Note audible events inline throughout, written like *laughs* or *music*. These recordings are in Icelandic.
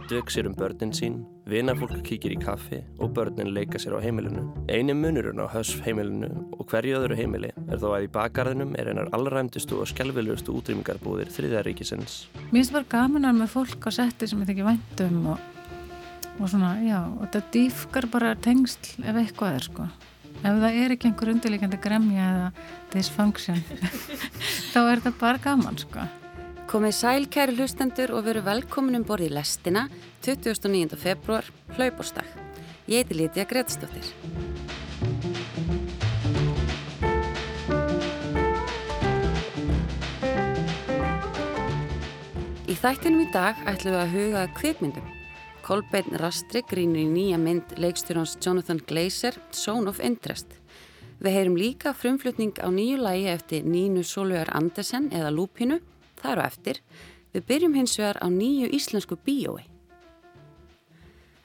Hedvig sér um börnin sín, vinafólk kíkir í kaffi og börnin leika sér á heimilinu. Einu munurinn á hösf heimilinu og hverju öðru heimili er þó að í bakgarðinum er einar allræmdustu og skjálfilegustu útrýmingarbúðir þriðaríkisins. Mér finnst bara gamanar með fólk á setti sem ég þekki væntum og, og svona, já, og þetta dýfkar bara tengsl ef eitthvað er, sko. Ef það er ekki einhver undirleikandi gremja eða dysfunction, *laughs* þá er þetta bara gaman, sko. Komið sæl kæri hlustendur og veru velkomin um borði í lestina 29. februar, hlaupástag. Ég heiti Lítiða Gretastóttir. Í þættinum í dag ætlum við að huga kvikmyndum. Kolbeinn Rastri grínur í nýja mynd leikstjórnans Jonathan Glazer, Zone of Interest. Við heyrum líka frumflutning á nýju lægi eftir Nínu Solvegar Andersen eða Lúpinu, það eru eftir. Við byrjum hins vegar á nýju íslensku bíói.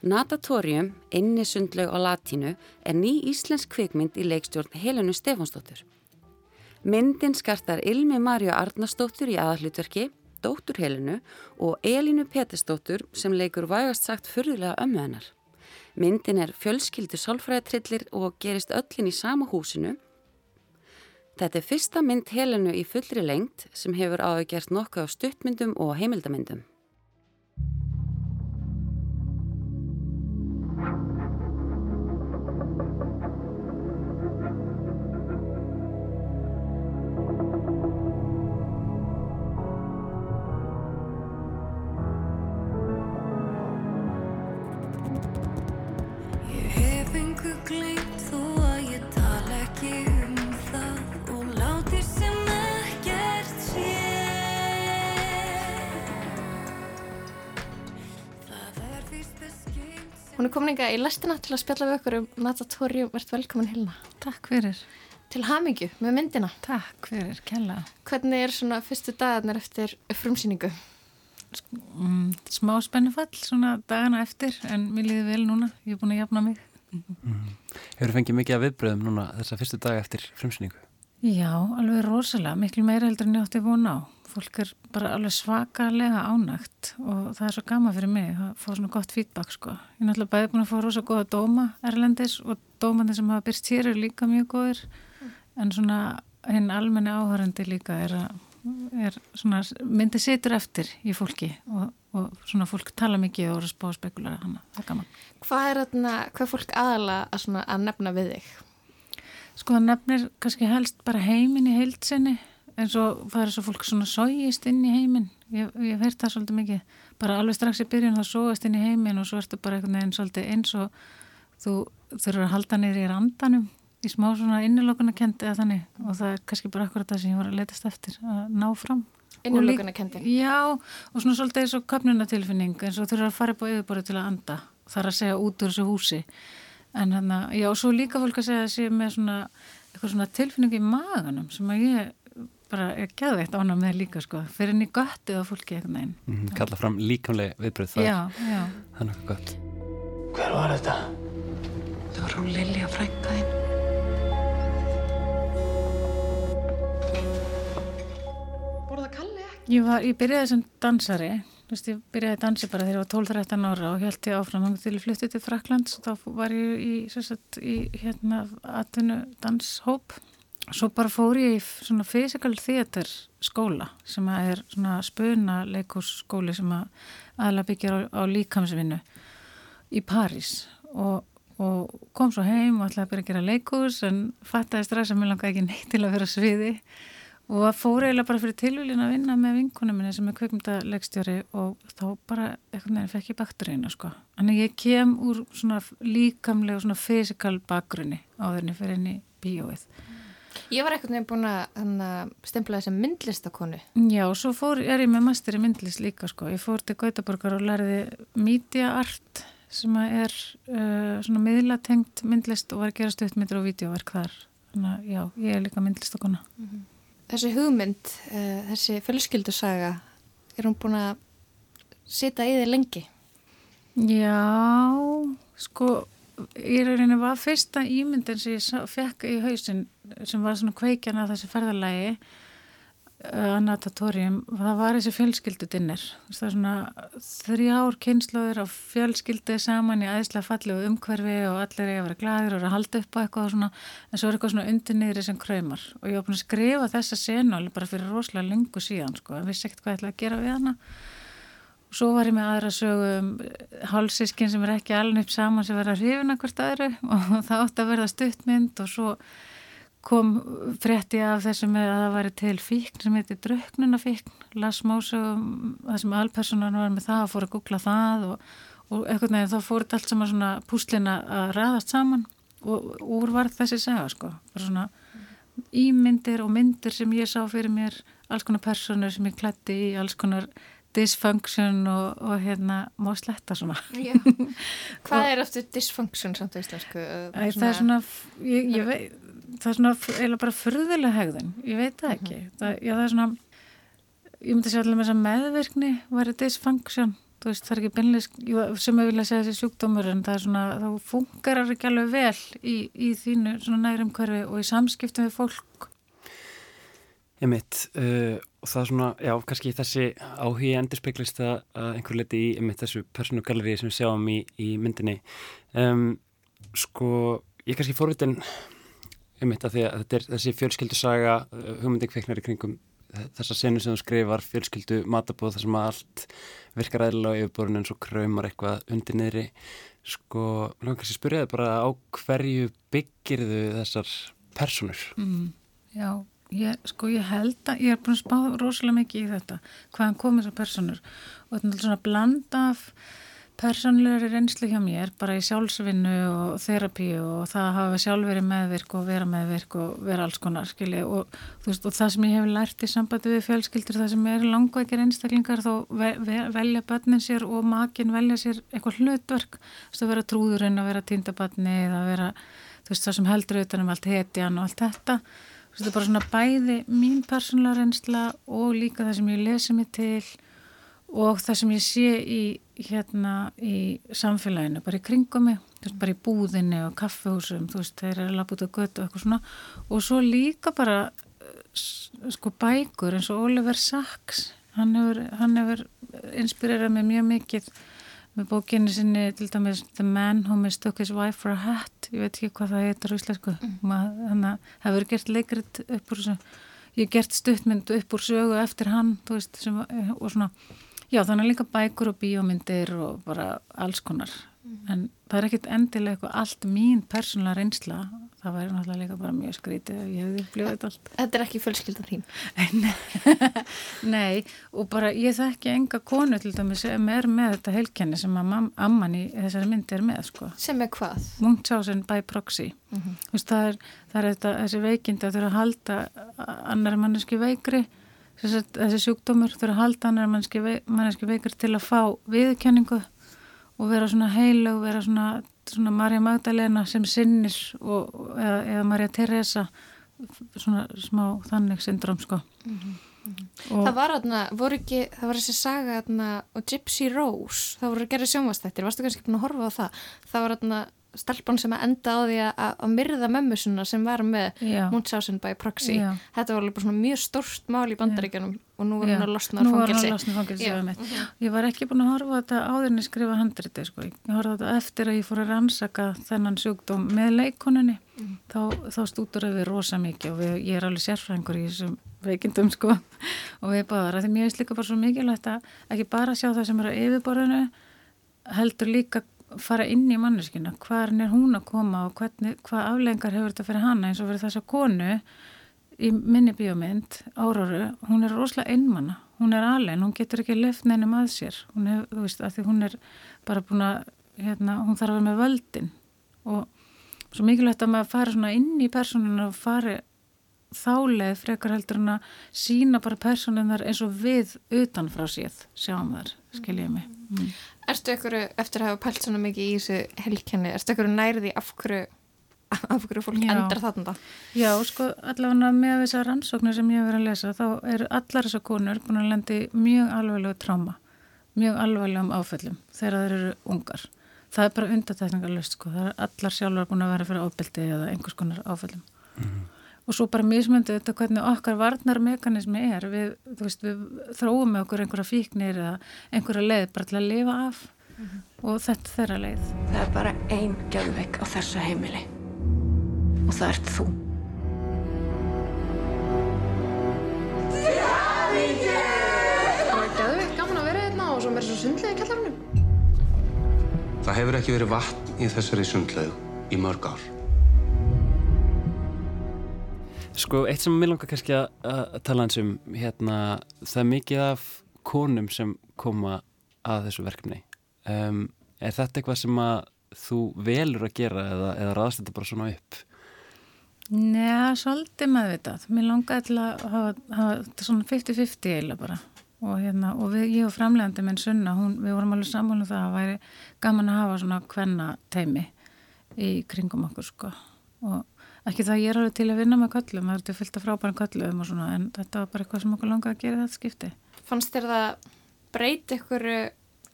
Natatorium, inni sundlaug á latínu, er ný íslensk kvikmynd í leikstjórn Helenu Stefansdóttur. Myndin skartar Ilmi Marja Arnastóttur í aðallutverki, dóttur Helenu og Elinu Petersdóttur sem leikur vægast sagt fyrðulega ömmu hennar. Myndin er fjölskyldu sálfræðitrillir og gerist öllin í sama húsinu. Þetta er fyrsta mynd Helenu í fullri lengt sem hefur áhugjert nokkuð á stuttmyndum og heimildamyndum. Hún er komin inga í lestina til að spjalla við okkur um Natatorium, verðt velkomin Hilna. Takk fyrir, Til hamingju með myndina. takk fyrir, kella. Hvernig er svona fyrstu dagarnir eftir frumsýningu? Mm, smá spennufall svona dagana eftir en mér líði vel núna, ég er búin að jafna mig. Hefur fengið mikið af viðbröðum núna þessa fyrstu dag eftir frumsýningu? Já, alveg rosalega, miklu meira heldur en ég átti von á. Fólk er bara alveg svakalega ánægt og það er svo gama fyrir mig að fá svona gott feedback sko. Ég er náttúrulega bæði búin að fá rosa góða dóma erlendis og dómandi sem hafa byrst hér eru líka mjög góðir en svona hinn almenni áhörandi líka er að er svona, myndi situr eftir í fólki og, og svona fólk tala mikið og er að spá spekulara hana, það er gaman. Hvað er, þarna, hvað er fólk aðalega að, svona, að nefna við þig? Sko það nefnir kannski helst bara heiminn í heilsinni eins og það er svo fólk svona sógist inn í heiminn. Ég, ég heyrt það svolítið mikið. Bara alveg strax í byrjun það sógast inn í heiminn og svo ertu bara einhvern veginn svolítið eins og þú þurfur að halda niður í randanum í smá svona innilokunarkendi eða þannig. Og það er kannski bara akkurat það sem ég var að letast eftir að ná fram. Innulokuna kendin. Já, og svona svolítið eins og köpnunatilfinning eins og þurfa að fara upp á yfirborði til að anda þar að segja út úr þessu húsi. En hann að, já, og svo líka fólk að segja að sé með svona, eitthvað svona tilfinning í maganum sem að ég bara er gæðveitt ána með líka sko fyrir henni göttið á fólki eitthvað neginn Mm, kalla fram líkamlega viðbröð, það, Já, já, það er nokkuð gott. Hver var þetta? Það var hún Lilja frænkaðinn. Borða Kalli ekki? ég var, ég byrjaði sem dansari þú veist, ég byrjaði að dansi bara þegar ég var 12-13 ára og held ég áfram til ég flytti til Fraklands og þá var ég í, sagt, í hérna atvinnu danshóp svo bara fór ég í svona physical theater skóla sem er svona spuna leikússkóli sem að aðla byggjar á, á líkamsvinnu í París og, og kom svo heim og ætlaði að byrja að gera leikús en fattaði strax að mér langaði ekki neitt til að vera á sviði og fór eiginlega bara fyrir tilvílin að vinna með vinkunum minni sem er kveikmyndalegstjóri og þá bara eitthvað nefnir fekk ég bakteríuna sko. Þannig ég kem úr svona líkamlega svona fysikal bakgrunni áðurinn fyrir inn í bíóið. Ég var eitthvað nefn búin að stempla þessum myndlistakonu. Já, svo fór, er ég með master í myndlist líka sko. Ég fór til Gautaborgar og lærði media art sem að er uh, svona miðlatengt myndlist og var að gera stuttmyndir og vídeoverk þar. Þannig að já, ég er líka myndlistakona. Þessi hugmynd, uh, þessi fjölskyldusaga, er hún búin að sita í þig lengi? Já, sko, í rauninni var fyrsta ímyndin sem ég fekk í hausinn sem var svona kveikjan að þessi ferðalagi anatatorium, það var þessi fjölskyldudinnir. Það er svona þrjár kynnslóður af fjölskyldu saman í aðeinslega fallegu umhverfi og allir er að vera glæðir og að halda upp á eitthvað og svona, en svo er eitthvað svona undir niðri sem kraumar. Og ég var búin að skrifa þessa alveg bara fyrir rosalega lengu síðan, sko, en vissi ekkert hvað ég ætlaði að gera við hana. Svo var ég með aðra sögu um hálsískin sem er ekki alveg upp saman sem verða hrifina hvert aðru *laughs* og það átti að verða stuttmynd og svo kom frétti af þessu með að það væri til fíkn sem heitir drauknunafíkn, las másu það sem alpersonan var með það og fór að googla það og, og eitthvað nefnir þá fór þetta allt saman svona púslina að ræðast saman og úr var þessi saga sko, bara svona ímyndir og myndir sem ég sá fyrir mér alls konar personur sem ég klætti í alls konar dysfunction og, og hérna má sletta svona. Já. *laughs* Hvað er aftur dysfunction samt á íslensku? Æ, það er svona ég, ég veit, það er svona eiginlega bara furðulega hegðun, ég veit það ekki. Það, já, það er svona ég myndi segja allir með þess að meðvirkni væri dysfunction, þú veist, það er ekki beinlega sem ég vilja segja þessi sjúkdómur en það er svona, þá fungerar ekki alveg vel í, í þínu svona nærum hverfi og í samskiptum við fólk. Ég mitt, uh, og það er svona, já, kannski þessi áhugi endur speiklist að einhver leti í mitt þessu persónugalleri sem við sjáum í, í myndinni. Um, sko, ég kannski fórvitin um mitt að að þetta er þessi fjölskyldusaga, uh, hugmyndi kveiknar í kringum þessa senu sem þú skrifar, fjölskyldu matabóð, þar sem allt virkar aðeins á yfirborun en svo kraumar eitthvað undir niðri. Sko, mér kannski spyrjaði bara á hverju byggirðu þessar personur? Mm, já. Ég, sko ég held að ég er búin að spá rosalega mikið í þetta hvaðan komið þessar personur og þetta er svona bland af personlegri reynslu hjá mér bara í sjálfsvinnu og þerapíu og það hafa sjálf verið meðvirk og vera meðvirk og vera alls konar skilji. Og, veist, og það sem ég hef lært í sambandi við fjölskyldur það sem er langveikir einstaklingar þá ve ve velja börnin sér og makin velja sér eitthvað hlutverk. Að vera trúðurinn, að vera tindabarni að vera veist, það sem heldur utan um allt hetjan og allt þetta Þetta er bara svona bæði mín persónulega reynsla og líka það sem ég lesi mig til og það sem ég sé í, hérna, í samfélaginu, bara í kringum mig, veist, bara í búðinni og kaffehúsum, þú veist, þeir eru labbútið að götu og eitthvað svona. Og svo líka bara sko bækur eins og Oliver Sacks, hann hefur, hefur inspirerað mig mjög mikið með bókinni sinni til dæmis The Man Who Mistook His Wife for a Hat. Ég veit ekki hvað það heitir á íslensku. Mm. þannig að það hefur gert leikrit upp úr ég hef gert stuttmynd upp úr sögu eftir hann veist, sem, og svona, já þannig líka bækur og bíómyndir og bara alls konar. Mm. en það er ekkit endilega eitthvað allt mín persónulega reynsla það væri náttúrulega líka bara mjög skrítið ef ég hefði upplifað þetta allt. Þetta er ekki fjölskyldan þín? *laughs* Nei, og bara ég þekki enga konu til dæmis sem er með þetta heilkenni sem amman í þessari myndi er með, sko. Sem er hvað? Munchausen by proxy. Mm -hmm. Vist, það er, það er þetta, þessi veikindi að þurfa að halda annar manneski veikri, þessi, þessi sjúkdómur þurfa að halda annar manneski veikri til að fá viðkenningu og vera svona heilug, vera svona svona Marja Magdalena sem sinnir og, eða, eða Marja Teresa svona smá þannig syndrom sko mm -hmm. Það var aðna, voru ekki það var þessi saga aðna og Gypsy Rose það voru að gera sjónvastættir, varstu kannski búin að horfa á það það var aðna stelpun sem enda á því að, að myrða mömmusuna sem var með Munchausen by proxy. Já. þetta var alveg svona mjög stórst mál í bandaríkjunum og nú er hann að losna á fangilsi ég var ekki búin að horfa þetta áður en ég skrifa handriti sko. ég horfa þetta eftir að ég fór að rannsaka þennan sjúkdóm með leikoninni mm. þá, þá stútur við rosa mikið og við, ég er alveg sérfræðingur í þessum veikindum sko. Og við bara, því mér finnst líka bara svo mikilvægt að ekki bara sjá það sem er á yfirborðinu heldur líka fara inn í manneskina, hvað er hún að koma og hvernig, hvað aflengar hefur þetta fyrir hana eins og fyrir þessa konu í minni bíómynd, Áróru, hún er rosalega einmanna, hún er alveg, hún getur ekki lefn nefnum að sér, hún þú veist, að því hún er bara búin að, hérna, hún þarf að vera með völdin og svo mikilvægt að maður fara svona inn í personuna og fari þáleið frekar heldur en að sína bara personunar eins og við utan frá síð, sjáum þar, skiljið mig. Mm. Erstu ykkur, eftir að hafa pælt svona mikið í þessu helkenni, erstu ykkur nærði af hverju *laughs* af hverju fólk Já. endar þarna Já, sko, allavega með þessar rannsóknir sem ég hef verið að lesa, þá eru allar þessar konur búin að lendi mjög alveglegu tráma, mjög alveglegum áföllum þegar þeir eru ungar það er bara undatækningarlust, sko það er allar sjálfur búin að vera fyrir ábyldi eða einhvers konar áföllum mm -hmm. Og svo bara mismöndu þetta hvernig okkar varnarmekanismi er við, veist, við þróum með okkur einhverja fíknir eða einhverja leið bara til að lifa af og þetta er þeirra leið Það er bara ein geðveik á þessu heimili og það ert þú. Það var gæðveikt gaman að vera hérna og svo mér svo sundlega í kjallarunum. Það hefur ekki verið vatn í þessari sundlaug í mörg ár. Sko, eitt sem mér langar kannski að, að tala eins um, hérna, það er mikið af konum sem koma að þessu verkefni. Um, er þetta eitthvað sem að þú velur að gera eða, eða raðast þetta bara svona upp? Njá, svolítið meðvitað. Mér langaði til að hafa, hafa svona 50-50 eiginlega bara. Og, hérna, og við, ég og framlegandi minn Sunna, hún, við vorum alveg sammála um það að það væri gaman að hafa svona kvenna teimi í kringum okkur sko. Og ekki það ég er alveg til að vinna með köllum, það er til fyllt af frábærum köllum og svona, en þetta var bara eitthvað sem okkur langaði að gera þetta skipti. Fannst þér það breyti ykkur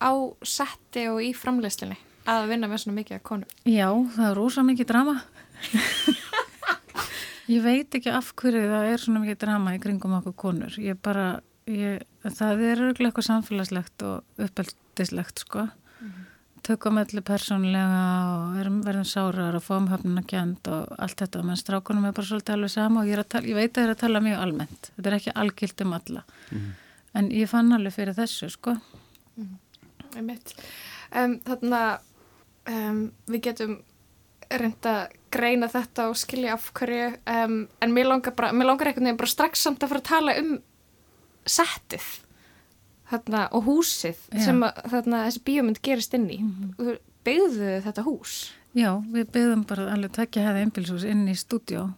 á setti og í framleyslinni að vinna með svona mikið konum? Já, það er rosa mikið drama. *laughs* ég veit ekki af hverju það er svona mikið drama í kringum okkur konur. Ég bara, ég, það er örgulega eitthvað samfélagslegt og uppeldislegt, sko. Tökum allir persónlega og erum, verðum sárar og fáum höfnuna kjent og allt þetta. Menn strákunum er bara svolítið alveg sama og ég, tala, ég veit að það er að tala mjög almennt. Þetta er ekki algilt um alla. En ég fann alveg fyrir þessu, sko. Einmitt. Um, þannig að um, við getum reynda að greina þetta og skilja af hverju um, en mér langar, bara, mér langar einhvern veginn bara strax samt að fara að tala um settið þarna, og húsið Já. sem að, þarna, þessi bíómynd gerist inn í. Mm -hmm. byggðu þetta hús. Já, við byggðum bara alveg tekja hefði einbilshús inn í stúdjó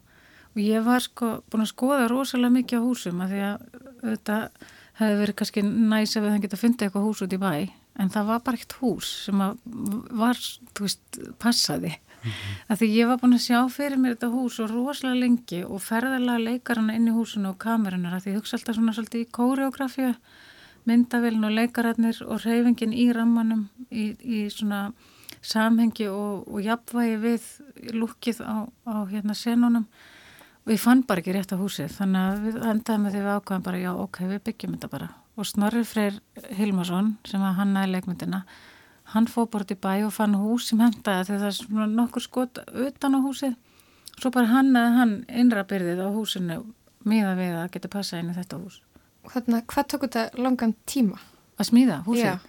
og ég var sko búin að skoða rosalega mikið á húsum af því að þetta hefði verið kannski næs ef við hefðum getað fundið eitthvað hús út í bæ. En það var bara ekkert hús sem að var, þú veist, passaði. Af því ég var búin að sjá fyrir mér þetta hús og rosalega lengi og ferðarlega leikarana inn í húsinu og kamerunar af því ég hugsa alltaf svona svolítið í kóreografíu myndavélin og leikararnir og reyfingin í rammanum í, í svona samhengi og, og jafnvægi við lukkið á, á hérna senunum. Og ég fann bara ekki rétt á húsið þannig að við endaðum með því við ákvæðum bara já ok, við byggjum þetta bara. Og Snorri Freyr Hilmarsson sem að hannaði leikmyndina hann fóð bara í bæ og fann hús sem hendaði þegar það er svona nokkur skot utan á húsið. Svo bara hann innra byrðið á húsinu miða við að geta passað inn í þetta hús Þannig að hvað tók þetta langan tíma? að smíða húsið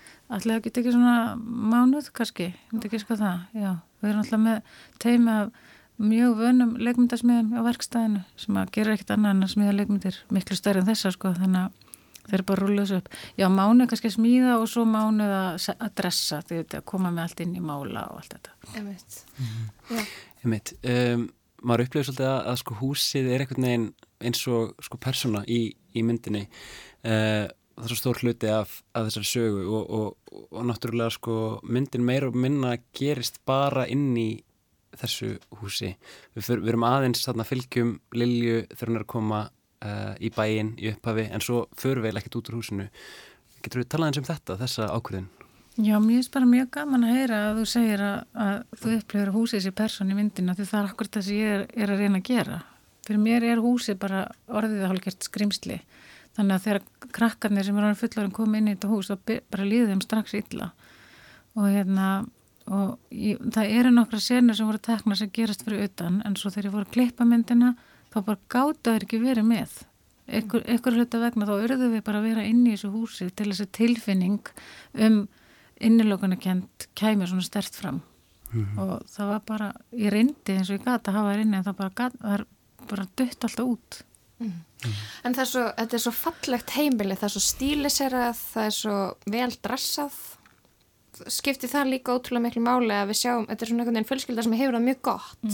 geta ekki svona mánuð kannski, ég myndi ekki sko það, já. Við erum alltaf með teimi af mjög vönum leikmyndasmiðum á verkstæðinu sem að gera ekkert annað en að smíða leikmyndir miklu stærri en þessar sko, þannig að þeir eru bara að rúlega þessu upp. Já, mánuð kannski að smíða og svo mánuð að, dressa, því að koma með allt inn í mála og allt þetta. Einmitt. Einmitt, um, maður upplifir svolítið að, að sko húsið er einhvern veginn eins og sko persóna í, í myndinni uh, það er svo stór hluti af, af þessari sögu og, og, og náttúrulega sko myndin meira og minna gerist bara inn í þessu húsi. Við, fyr, við erum aðeins þarna fylgjum Lilju þegar hún er að koma uh, í bæinn í upphafi en svo förum við ekkert út úr húsinu. Getur við talað eins um þetta, þessa ákvörðin Já, mér finnst bara mjög gaman að heyra að þú segir að, að þú upplifir húsið sé persón í myndina því það er akkur það sem ég er, er að reyna að gera. Fyrir mér er húsið bara orðið hálfgert skrimsli. Þannig að þegar krakkarnir sem er orðin fullorinn koma inn í þetta hús þá bara líði þeim strax illa. Og hérna, og ég, það eru nokkra senur sem voru tekna sem gerast fyrir utan en svo þegar ég voru að klippa myndina þá bara gáta þeir ekki verið með. Ekkur, ekkur hluta vegna þá urðu við bara að vera inn í þessu húsi til þessi tilfinning um innilökunarkend kæmi svona stert fram og það var bara, ég reyndi eins og ég gata að hafa þær inni en það bara, gat, það bara dött alltaf út En það er svo, þetta er svo fallegt heimili, það er svo stíliserað, það er svo vel dressað. Skipti það líka ótrúlega miklu máli að við sjáum, þetta er svona einhvern veginn fjölskylda sem hefur það mjög gott.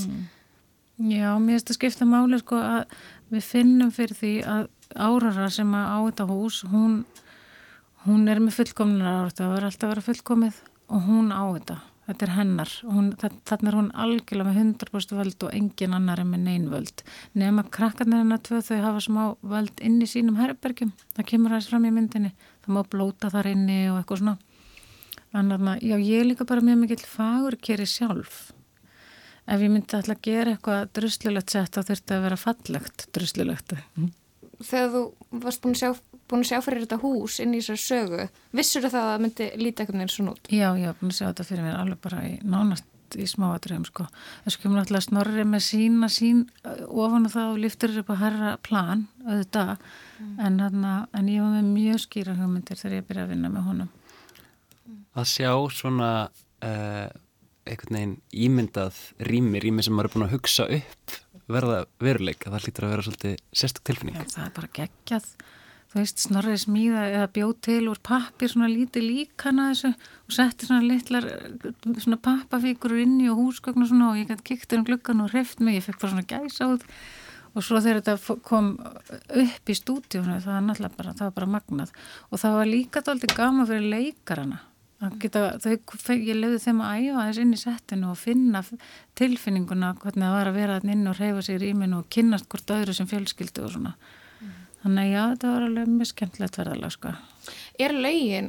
Já, mér finnst að skipta máli sko að við finnum fyrir því að árara sem að á þetta hús hún, hún er með fullkomnir ára það verður alltaf að vera fullkomið og hún á þetta, þetta er hennar. Hún, þannig er hún algjörlega með 100% völd og engin annar er með neyn völd. Nema krakkarnir hennar tvö þau hafa smá völd inn í sínum herbergjum. Það kemur aðeins fram í myndinni. Það má blóta þar inni og eitthvað svona. Þannig að já, ég líka bara mjög mikill fagur keri sjálf. Ef ég myndi alltaf að gera eitthvað druslulegt sett þá þurfti að vera fallegt druslulegt Þegar þú varst búin að sjá, búin að sjá fyrir þetta hús inn í þessar sögu, vissur það að það myndi líta eitthvað neins svona út? Já, ég haf búin að sjá þetta fyrir mér alveg bara í nánast í smáatriðum sko. Þess kemur náttúrulega snorri með sína sín ofan og það og liftur upp að herra plan auðvitað mm. en, hana, en ég var með mjög skýra hugmyndir þegar ég byrjaði að vinna með honum. Að sjá svona uh, einhvern veginn ímyndað rými, rými sem maður er búin að hugsa upp verða veruleik, að það hlýtur að vera svolítið sérstak tilfinning. Já, það er bara geggjað. Þú veist, snorrið smíða eða bjóð til úr pappir svona lítið líkana þessu og setti svona litlar svona pappafíkurur inn í og húsgögn og svona og ég gæti kikt um gluggan og hreft mig, ég fekk bara svona gæsa út. Og svo þegar þetta kom upp í stúdíunum það var náttúrulega bara, bara magnað. Og það var líka alltaf gama fyrir leikarana Geta, þau, ég lefði þeim að æfa þess inn í settinu og finna tilfinninguna hvernig það var að vera inn og reyfa sig í rýminu og kynast hvort öðru sem fjölskyldu og svona Þannig að já, þetta var alveg mjög skemmtilegt verðalega sko. Er laugin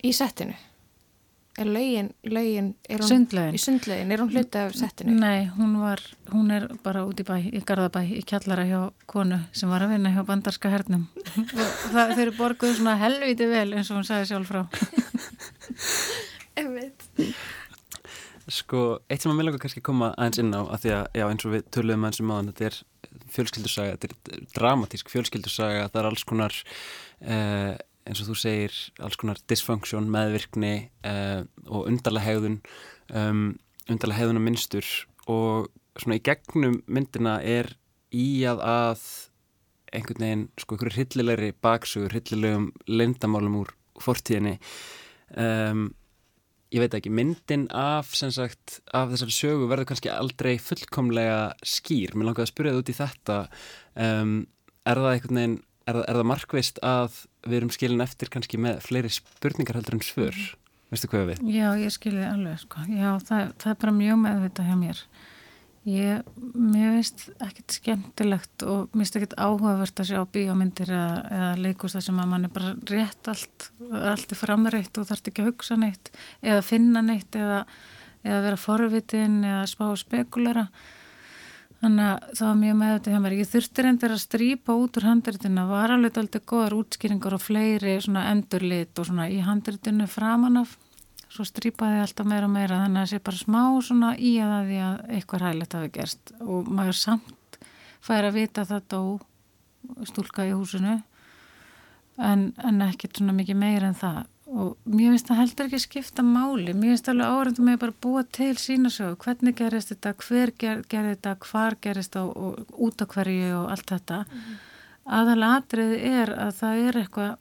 í settinu? Er laugin, laugin Sundlaugin? Í sundlaugin, er hún hluti af settinu? Nei, hún var, hún er bara út í bæ, í Garðabæ, í kjallara hjá konu sem var að vinna hjá bandarska hernum. það, þeir eru borguð svona helviti vel eins og hún sagði sjálf frá. *laughs* Einmitt. Sko, eitt sem að mér langar kannski að koma aðeins inn á, að því að, já, eins og við töluðum aðeins um aðan, þetta er fjölskyldusaga, þetta er dramatísk fjölskyldusaga, það er alls konar eh, eins og þú segir alls konar dysfunction, meðvirkni eh, og undarlega hegðun um, undarlega hegðun og minnstur og svona í gegnum myndina er í að að einhvern veginn, sko, einhverju hryllilegri baksugur, hryllilegum lindamálum úr fortíðinni. Um ég veit ekki, myndin af sagt, af þessari sögu verður kannski aldrei fullkomlega skýr. Mér langar að spyrja það út í þetta. Um, er það einhvern veginn er, er það markvist að við erum skilin eftir kannski með fleiri spurningar heldur en svör, veistu hvað við? Já, ég skilji alveg, sko já, það, það er bara mjög meðvita hjá mér Ég, mér veist ekkert skemmtilegt og mér veist ekkert áhugavert að sjá bíómyndir eða, eða leikust það sem að mann er bara rétt allt, allt er framreitt og þarf ekki að hugsa neitt eða finna neitt eða, eða vera forvitin eða spá spekulera. Þannig að það var mjög meðvitað hjá mér. Ég þurfti reyndir að strýpa út úr handritina, var alveg alltaf goðar útskýringar og fleiri endurlit og svona í handritinu framan af. Svo strýpaði alltaf meira og meira. Þannig að það sé bara smá svona í að því að eitthvað ræðilegt hafi gerst. Og maður samt fær að vita það dó stúlka í húsinu. En, en ekkert svona mikið meira en það og mér finnst það heldur ekki skipta máli mér finnst alveg áhendur með bara búa til sína sög, hvernig gerist þetta hver ger, gerði þetta, hvar gerist það og, og út á hverju og allt þetta mm -hmm. aðalega atriði er að það er eitthvað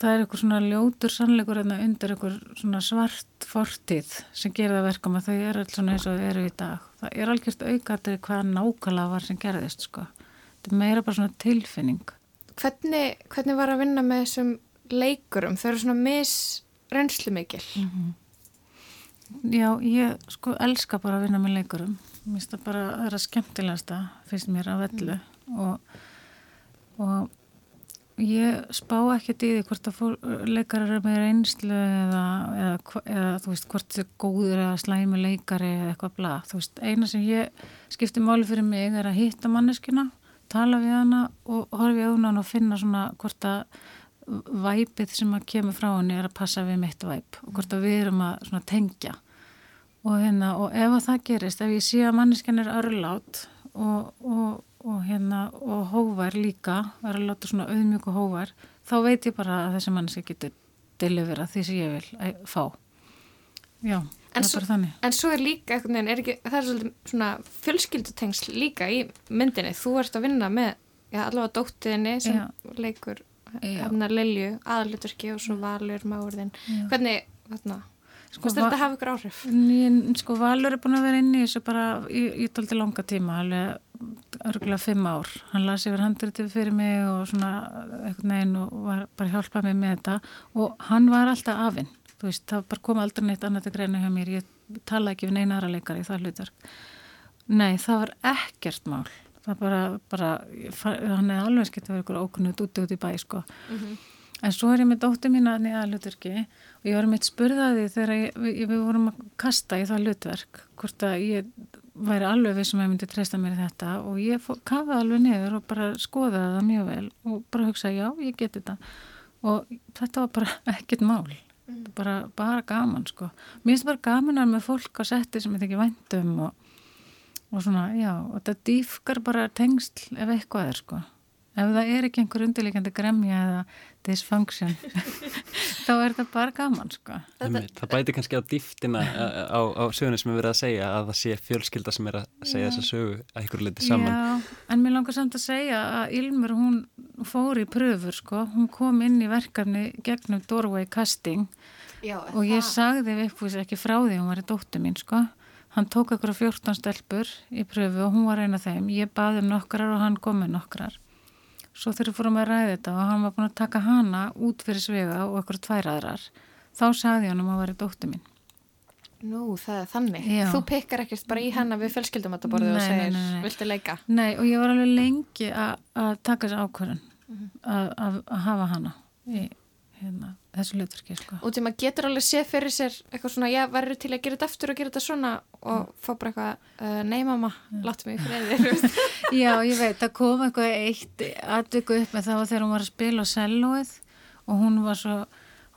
það er eitthvað svona ljótur sannleikur hérna undir eitthvað svona svart fortíð sem gerir það verkum að þau eru alls svona eins og þau eru í dag. Það er algjörst aukatrið hvað nákvæmlega var sem gerðist sko. Þetta er meira bara svona tilfinning. Hvernig, hvernig var að vinna með þessum leikurum? Þau eru svona misrenslu mikil. Mm -hmm. Já, ég sko elska bara að vinna með leikurum. Mér finnst það bara að það er að skemmtilegasta fyrst mér að vellu mm. og, og Ég spá ekkert í því hvort að leikarar eru með reynslu eða, eða, eða þú veist hvort þið er góður eða slæmi leikari eða eitthvað bla. Þú veist, eina sem ég skipti máli fyrir mig er að hitta manneskina, tala við hana og horfi á hana og finna svona hvort að væpið sem að kemur frá henni er að passa við mitt væp og hvort að við erum að tengja. Og, hérna, og ef það gerist, ef ég sé að manneskina er örlátt og, og og hérna og hóvar líka að láta svona auðmjög og hóvar þá veit ég bara að þessi mannski getur delivera því sem ég vil að, fá já, en þannig En svo er líka, er ekki, það er svolítið svona fjölskyldutengsl líka í myndinni, þú ert að vinna með já, allavega dóttiðinni sem já. leikur hefna Lilju, aðluturki og svo Valur Máurðin, hvernig, hvernig Sko, Hvort þetta hafa ykkur áhrif? Sko Valur er búin að vera inn í þessu bara í, í tólti langa tíma, alveg örgulega fimm ár. Hann lasi yfir handritið fyrir mig og svona eitthvað neginn og var bara hjálpað mig með þetta og hann var alltaf afinn. Þú veist, það bara kom aldrei neitt annað til greina hjá mér. Ég tala ekki við neina aðra leikari það hlutar. Nei, það var ekkert mál. Það bara, bara hann hefði alveg skilt að vera ykkur ókunnut úti út í bæ, sko. Mm -hmm. En svo er ég með dóttu mína í aðluturki og ég var meitt spurðaði þegar ég, við, við vorum að kasta í það hlutverk hvort að ég væri alveg við sem ég myndi treysta mér þetta og ég kafaði alveg niður og bara skoðaði það mjög vel og bara hugsaði já, ég geti þetta og þetta var bara *laughs* ekkert mál bara, bara gaman sko mér finnst bara gaman að með fólk á setti sem ég þekki væntum og, og svona, já, og þetta dýfkar bara tengsl ef eitthvað er sko. Ef það er ekki einhver undirleikandi gremja eða dysfunction *laughs* þá er þetta bara gaman sko. Einmitt, það bæti kannski á dýftina á, á söguna sem við verðum að segja að það sé fjölskylda sem er að segja þessa sögu að ykkur liti saman. Já, en mér langar samt að segja að Ilmur hún fór í pröfur sko, hún kom inn í verkefni gegnum Doorway Casting Já, og ég sagði við ekki frá því hún var í dóttu mín sko hann tók okkur 14 stelpur í pröfu og hún var eina þeim ég baði um nokkrar og hann kom með nokkrar svo þegar við fórum að ræða þetta og hann var búin að taka hana út fyrir svega og okkur tvær aðrar þá sagði hann um að vera dóttu mín Nú, það er þannig. Já. Þú pikkar ekkert bara í hennar við fjölskyldum og Nei, segir, nei, nei, viltu leika? Nei og ég var alveg lengi að að taka þessu ákvörðun að að- að hafa hana í hérna, þessu hlutverki sko. Og til maður getur alveg séð fyrir sér eitthvað svona, já, verður til að gera þetta aftur og gera þetta svona og fá bara eitthvað, uh, nei mamma, láttu mig í friði, þú veist. *laughs* Já, ég veit, það kom eitthvað eitt atviku upp með það var þegar hún var að spila á sellóið og hún var svo,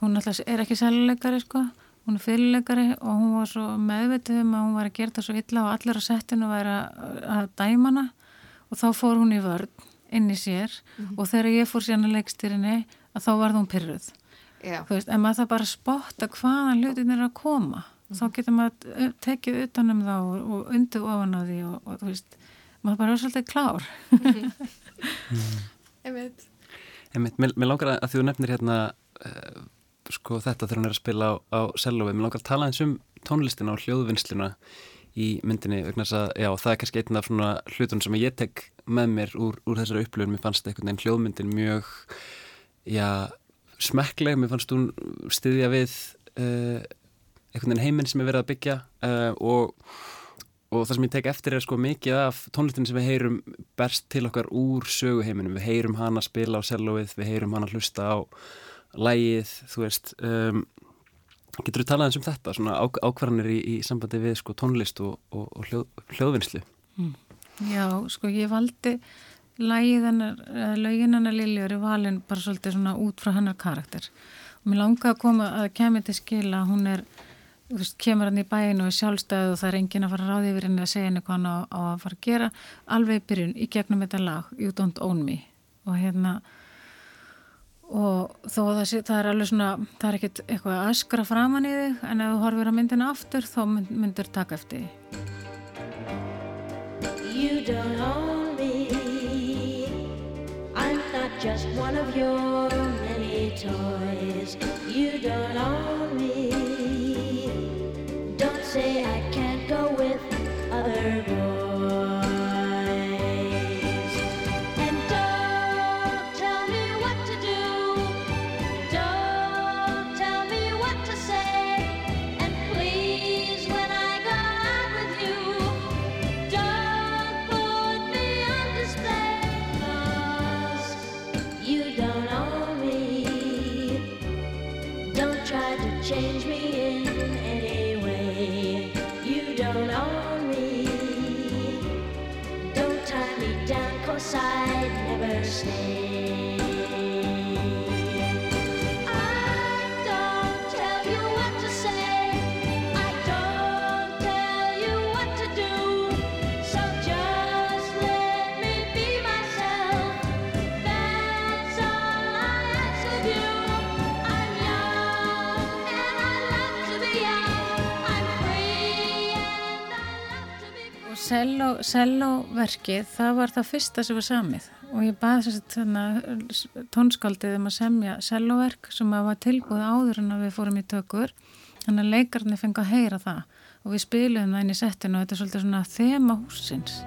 hún alltaf er ekki selluleikari sko, hún er fyrirleikari og hún var svo meðvitið um að hún var að gera þetta svo illa og allir á settinu væri að, að dæma hana og þá fór hún í vörn inn í sér og þegar ég fór síðan að leikstýrinni að þá varð hún pyrruð. Veist, en maður það bara spotta hvaðan hlutin er að koma. Þá getur maður tekið utan um þá og, og undið ofan á því og, og þú veist, maður bara er svolítið klár. *laughs* Einmitt. Einmitt, mér, mér langar að, þú nefnir hérna uh, sko þetta þegar hún er að spila á, á sellofi, mér langar að tala eins um tónlistina og hljóðvinnsluna í myndinni vegna þess að, já, það er kannski einn af svona hlutunum sem ég tek með mér úr, úr þessari upplifun, mér fannst einhvern veginn hljóðmyndin mjög já, smekkleg, mér fannst hún styðja við uh, einhvern veginn heiminn sem er verið að byggja uh, og og það sem ég tek eftir er sko mikið af tónlistin sem við heyrum berst til okkar úr söguheiminum, við heyrum hana spila á sellóið, við heyrum hana hlusta á lægið, þú veist um, getur við talað eins um þetta svona ákvarðanir í, í sambandi við sko tónlist og, og, og hljóð, hljóðvinnslu? Já, sko ég valdi lagið hennar, hennar Liljur í valin bara svolítið svona út frá hennar karakter. Og mér langaði að koma að kemur til skila hún er þú veist, kemur hann í bæinu og er sjálfstæð og það er enginn að fara ráði yfir henni að segja henni hvað hann á, á að fara að gera. Alveg í byrjun, í gegnum þetta lag You Don't Own Me. Og hérna og þó að það, sé, það er alveg svona það er ekkert eitthvað að öskra framan í þig en ef þú horfir að myndina aftur þá mynd, myndur taka eftir You don't own me. Just one of your many toys. You don't own me. Don't say I can't go with other be free. og selló, selló verkið það var það fyrsta sem var samið. Og ég baði að tónskaldið um að semja sellóverk sem var tilbúið áður en við fórum í tökur. Þannig að leikarnir fengi að heyra það. Og við spilum það inn í settinu og þetta er svolítið svona þema húsins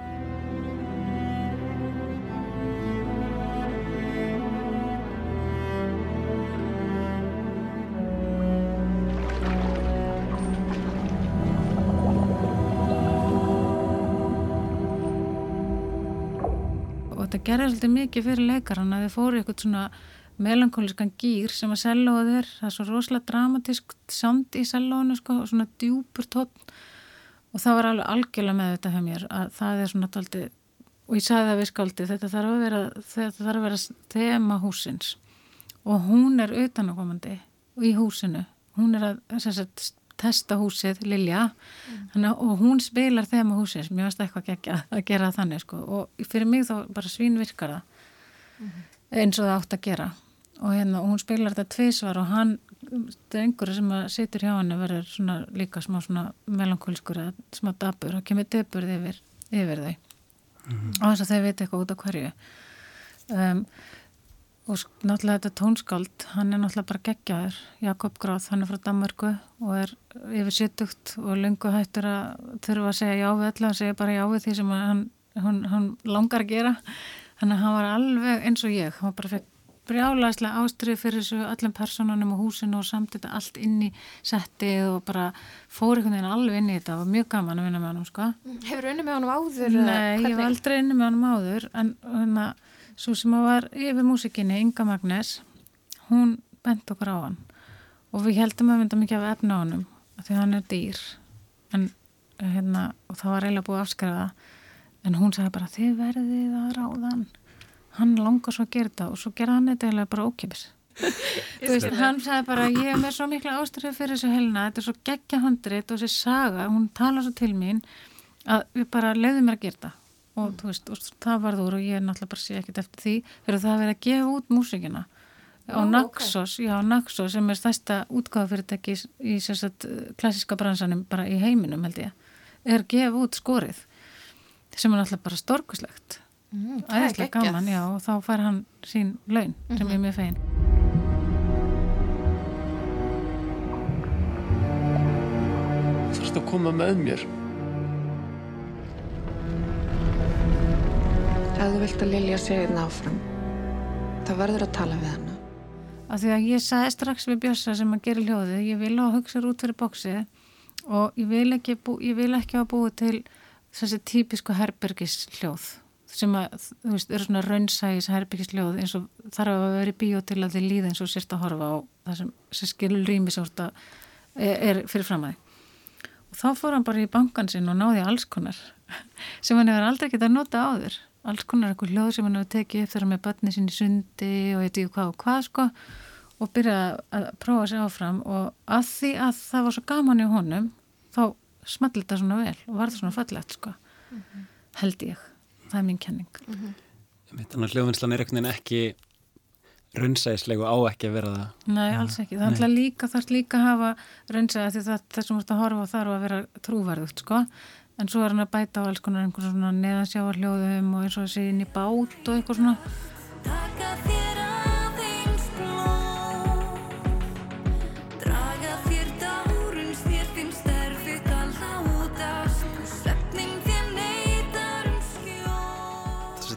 þetta gerði svolítið mikið fyrir leikarann að þið fóru eitthvað svona melankóliskan gýr sem að sellóð er, það er svo rosalega dramatísk sound í sellónu sko, og svona djúpur tótt og það var alveg algjörlega með þetta hjá mér að það er svona daldi og ég sagði það við skáldi, þetta þarf að vera þetta þarf að vera þema húsins og hún er utanakomandi í húsinu, hún er að sagt, testa húsið Lilja. Mm. og hún spilar þema húsins, mér finnst eitthvað ekki að gera það þannig sko. Og fyrir mig þá bara svínvirkar það eins og það átt að gera. Og hérna og hún spilar þetta tvísvar og hann það er einhverju sem að situr hjá henni verður svona líka smá svona melankólskur eða smá dabur og kemur dabur yfir, yfir þau. Og þess að þau veit eitthvað út af hverju. Um, og náttúrulega þetta tónskáld hann er náttúrulega bara geggjaður. Jakob Gráð, hann er frá Danmarku og er yfir sittugt og lengu hættur að þurfa að segja já við öll hann segja bara já við því sem að hann, hann, hann langar að gera. Þannig að hann var alveg eins og ég. Hann var bara fekk brjálæslega ástrið fyrir þessu öllum personunum og húsinu og samt þetta allt inn í settið og bara fór einhvern veginn alveg inn í þetta. Og mjög gaman að vinna með hann sko. Hefur unni með honum áður? Nei, ég var aldrei inni með honum áður en hérna, svo sem að var yfir músikinni, Inga Magnes hún bent okkur á hann. Og við heldum að mynda mikið af efna á af því hann er dýr. En hérna, og það var eiginlega búið að afskrifa það. En hún sagði bara þið verðið að ráða hann. Hann langar svo að gera þetta og svo gera hann þetta eiginlega bara ókipis *laughs* veist, hann sagði bara ég er með svo mikla ástrið fyrir þessu helna þetta er svo geggja handrit og þessi saga hún talar svo til mín að við bara leiðum mér að gera þetta og þú veist, og það varð úr og ég er náttúrulega bara sé ekkert eftir því fyrir það að vera að gefa út músikina á Ó, Naxos, já Naxos sem er stærsta útgáðafyrirtæki í, í sérstætt klassiska bransanum bara í heiminum held ég, er að gefa út skorið sem er náttúrulega bara storkuslegt Mm, er geggjað. gaman, já, og þá fær hann sín laun sem Mhm. er mjög fegin að koma með mér. Ef þú vilt að Lilja sé einn áfram, þá verður að tala við hana. af því að ég sagði strax við Bjössa sem að gera hljóðið, ég vil á að hugsa út fyrir bóksið og ég vil ekki, ég vil ekki að búi til þessi típisku herbergis hljóð sem að, þú veist, eru svona raunsægis herbergis hljóð eins og þarf að vera í bíó til að þið líða eins og sérst að horfa á það sem, sem skilur rými sort að er, er fyrir fram að því og þá fór hann bara í bankan sinn og náði alls konar *laughs* sem hann hefur aldrei getað nota áður alls konar eitthvað hljóð sem hann hefur tekið upp þegar hann með börni sinni í sundi og ég veit hvað og hvað sko og byrjaði að prófa sig áfram. Og að því að það var svo gaman í honum þá smalli þetta svona vel og var það svona fallegt sko held ég, það er mín kenning. Þannig að hljóðvinnslan er veginn ekki raunsæðislegu á ekki að vera það. Nei, alls ekki, það er alltaf líka þarf líka að hafa raunsæða því það þessum vart að horfa þarf að vera trúverðugt sko, en svo er hann að bæta á alls konar einhvern svona neðansjávar hljóðum og eins og þessi inn í bát og eitthvað svona. Að um að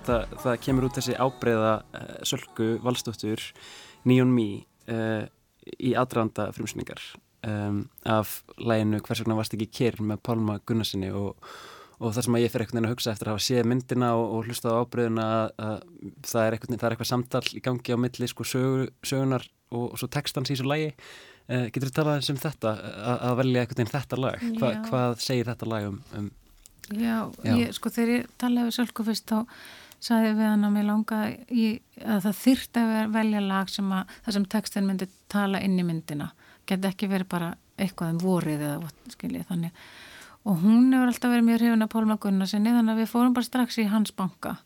það, það kemur út þessi ábreyða uh, Sölku Valstóttur Neon Me uh, í aðranda frumsningar um, af læginu Hvers vegna varst ekki kér með Pálma Gunnarsinni og, og það sem að ég fer einhvern veginn að hugsa eftir að hafa séð myndina og, og hlusta á ábreyðuna að, að það, er eitthvað samtal í gangi á milli sko, sögu, sögunar og, og svo textans í þessu lægi uh, Getur þú talað eins um þetta að, að velja einhvern veginn þetta lag? Hva, hvað segir þetta lag um, um Já, Já. Ég, sko þegar ég talaði við Sölku fyrst þá sagði ég við hann að mér langa í, að það þyrfti að velja lag sem að það sem textin myndi tala inn í myndina geti ekki verið bara eitthvað um vorið eða skiljið þannig. Og hún hefur alltaf verið mjög hrifin að Pálma Gunnarsinni þannig að við fórum bara strax í hans banka.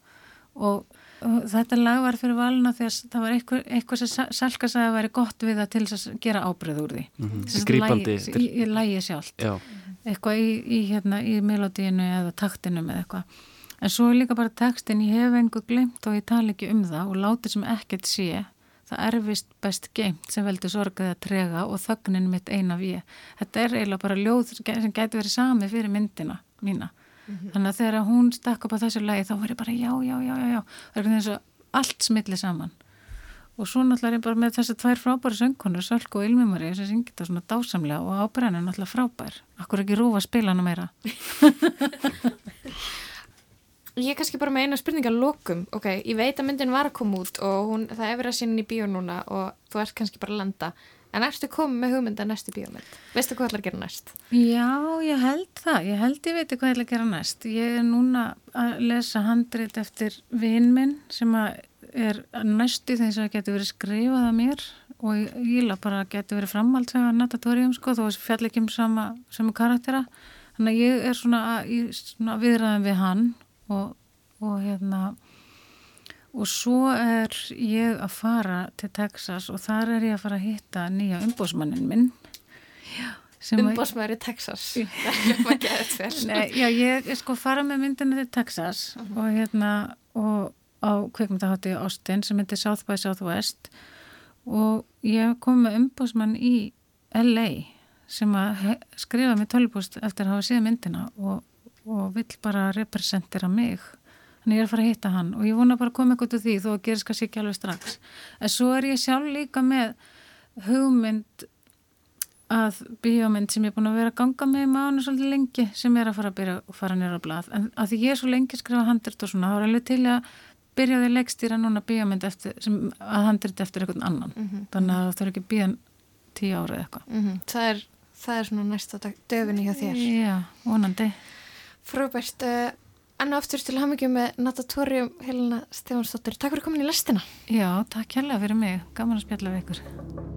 Og, þetta lag var fyrir valina því að það var eitthvað, eitthvað sem Sa- Salka sagði að væri gott við það til að gera ábreyð úr því. Mhm, Sem sagt grípandi til- í, í lagi sjálft. Já. eitthvað í, í, hérna, í melodíinu eða taktinum eða eitthvað. En svo er líka bara textin, ég hef engu glimt og ég tala ekki um það og látið sem ekkert sé það er vist best geimt sem veldur sorgaði að trega og þögnin mitt eina við þetta er eiginlega bara ljóð sem gæti verið sami fyrir myndina mína. Þannig að þegar hún stakk upp á þessu lagi þá var ég bara já, já, já, já, já. Það er eins og allt smitli saman. Og svo náttúrulega er ég bara með þessar tvær frábæri söngkonur, Sölku og Ilmimari sem syngir þetta svona dásamlega og ábrennin náttúrulega frábær. Akkur ekki rúfa að spila hana meira *laughs* Ég er kannski bara með eina spurninga lokum, ok, ég veit að myndin var að koma út og hún, það er verið að sína í bíó núna og þú ert kannski bara að landa en ertu komið með hugmynda næstu bíómynd? Veistu hvað ætlar að gera næst? Já, ég held það. Ég held ég veit hvað ég ætla að gera næst. Ég er núna að lesa handrit eftir vinn minn sem er næstu þess að getur verið skrifað að mér og ég íla bara að getur verið framhald sem að natatórium sko þó fjall ekki um sama, sama karaktera. Þannig að ég er svona, svona viðræðan við hann og, og hérna og svo er ég að fara til Texas og þar er ég að fara að hitta nýja umbósmannin minn. Umbósmaður í Texas. *laughs* Nei, já, ég er sko að fara með myndina til Texas og hérna og á kveikmyndahátti Austin sem heitir South by Southwest. Og ég kom með umbásmann í LA sem að skrifa mér tölvbúst eftir að hafa séð myndina og, og vill bara representera mig. Þannig ég er að fara að hitta hann og ég vona bara að koma eitthvað til því þó að gerist kannski ekki alveg strax. En svo er ég sjálf líka með hugmynd að bíómynd sem ég er búin að vera að ganga með í mánu svolítið lengi sem er að fara að byrja að fara nýra á blað. En að því ég er svo lengi að skrifa handrit og svona þá er alveg til að byrja því leikstýra núna bíómynd eftir, sem að handrit eftir einhvern annan. Mhm. þannig að það er ekki bíðan tíu ára eða eitthvað. Mm það, er, það er svona næsta dag- döfinni hjá þér. Já, vonandi Frábært, uh, enn og aftur til hamingjum með Natatorium Helena Stefansdóttir. Takk fyrir komin í lestina. Já, takk hérlega fyrir mig, gaman að spjalla við ykkur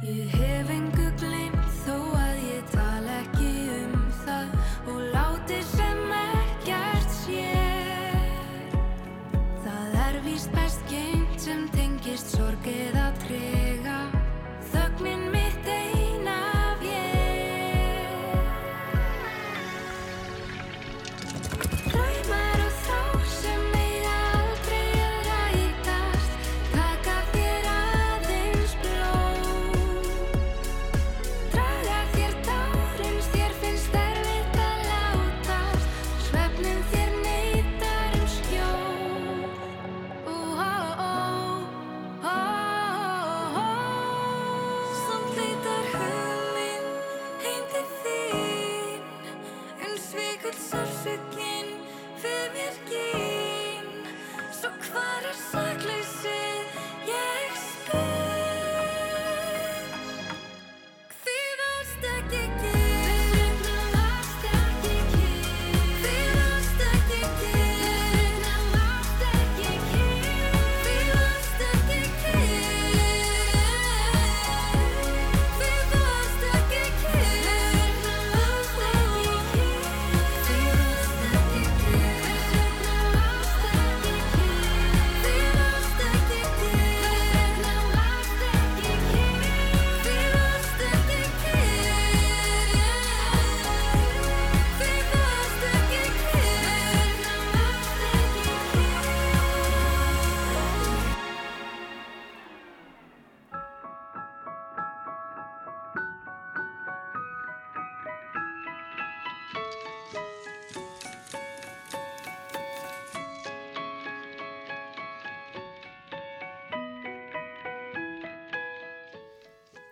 Ég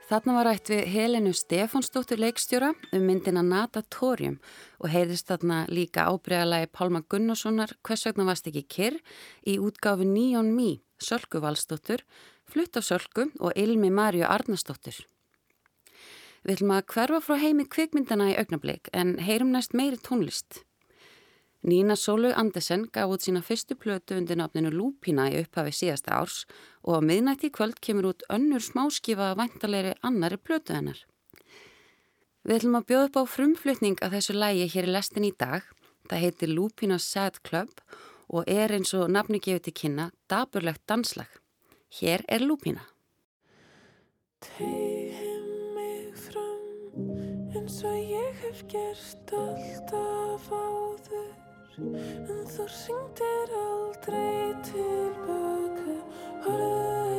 Þarna var rætt við Helenu Stefánsdóttur leikstjóra um myndina Natatorium og heyrðist þarna líka ábreyðalagi Pálma Gunnarssonar Hvers vegna varst ekki kyrr í útgáfi Níón Mí, Sölku Valsdóttur, Flutt á Sölku og Ilmi Marju Arnastóttur. Við ætlum að hverfa frá heimi kvikmyndana í augnablik en heyrum næst meiri tónlist. Nína Sólu Andersen gaf út sína fyrstu plötu undir nafninu Lúpína í upphafi síðasta árs og á miðnætti kvöld kemur út önnur smáskifa vantarleiri annari plötu hennar. Við ætlum að bjóða upp á frumflutning af þessu lægi hér í lestin í dag. Það heitir Lúpína Sad Club og er eins og nafni gefið til kynna daburlegt danslag. Hér er mig fram eins og ég hef gert alltaf áður. En þú syngdir aldrei tilbaka Horfðir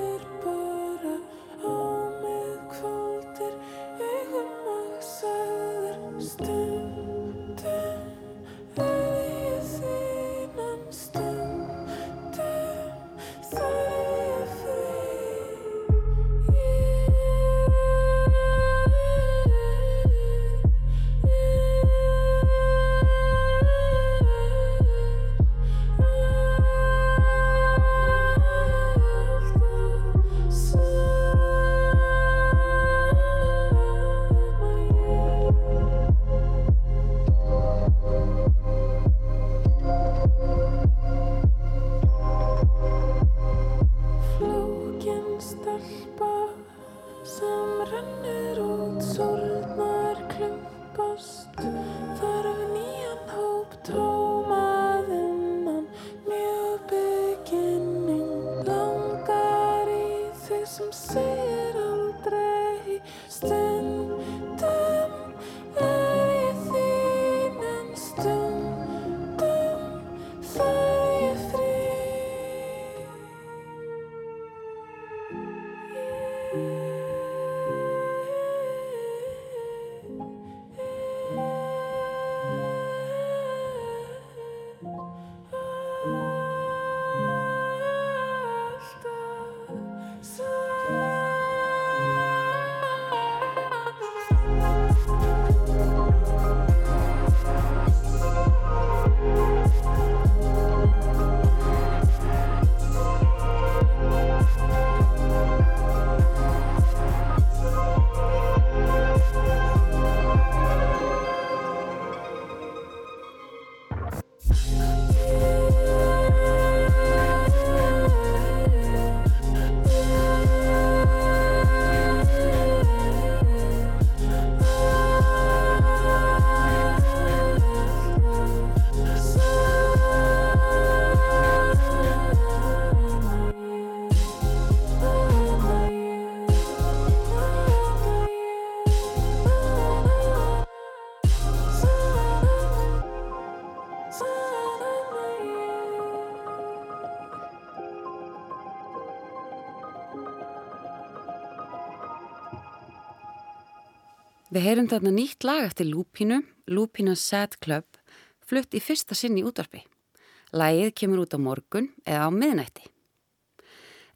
Við heyrum þarna nýtt lag eftir Lúpínu, Lúpína Sad Club, flutt í fyrsta sinn í útvarpi. Lagið kemur út á morgun eða á miðnætti.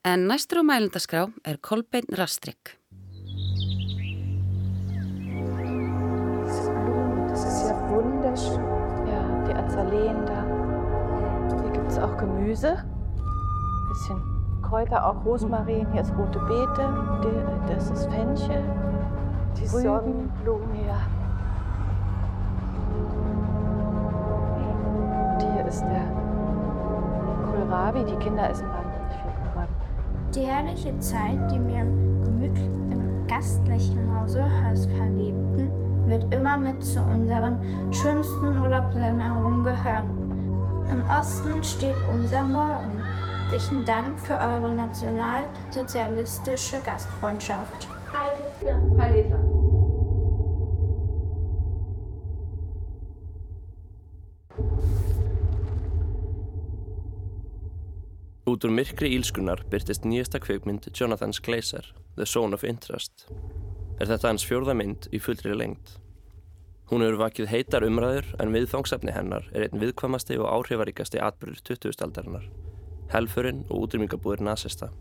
En næstur á mælendaskrá er Kolbeinn Rastrik. Ja die Azaleen da. Hier gibt es auch Gemüse. Bisschen Kräuter, auch Rosmarin. Hier ist rote Beete. Das ist Fenchel. Die Sonnenblumen. Ja. Und hier ist der Kohlrabi. Die Kinder essen wahnsinnig viel Kohlrabi. Die herrliche Zeit, die wir im gemütlichen, gastlichen Hause als Verliebten wird immer mit zu unseren schönsten Urlaubserinnerungen gehören. Im Osten steht unser Morgen. Herzlichen Dank für eure nationalsozialistische Gastfreundschaft. Heil Hitler! Út úr myrkri ílskunar byrtist nýjasta kveikmynd Jonathans Glazer, The Zone of Interest. Er þetta hans fjórða mynd í fullri lengd. Hún hefur vakið heitar umræður en viðfangsefni hennar er einn viðkvamasti og áhrifaríkasti atbyrður 20. aldarinnar. Helfurinn og útrýmingabúðir nasista.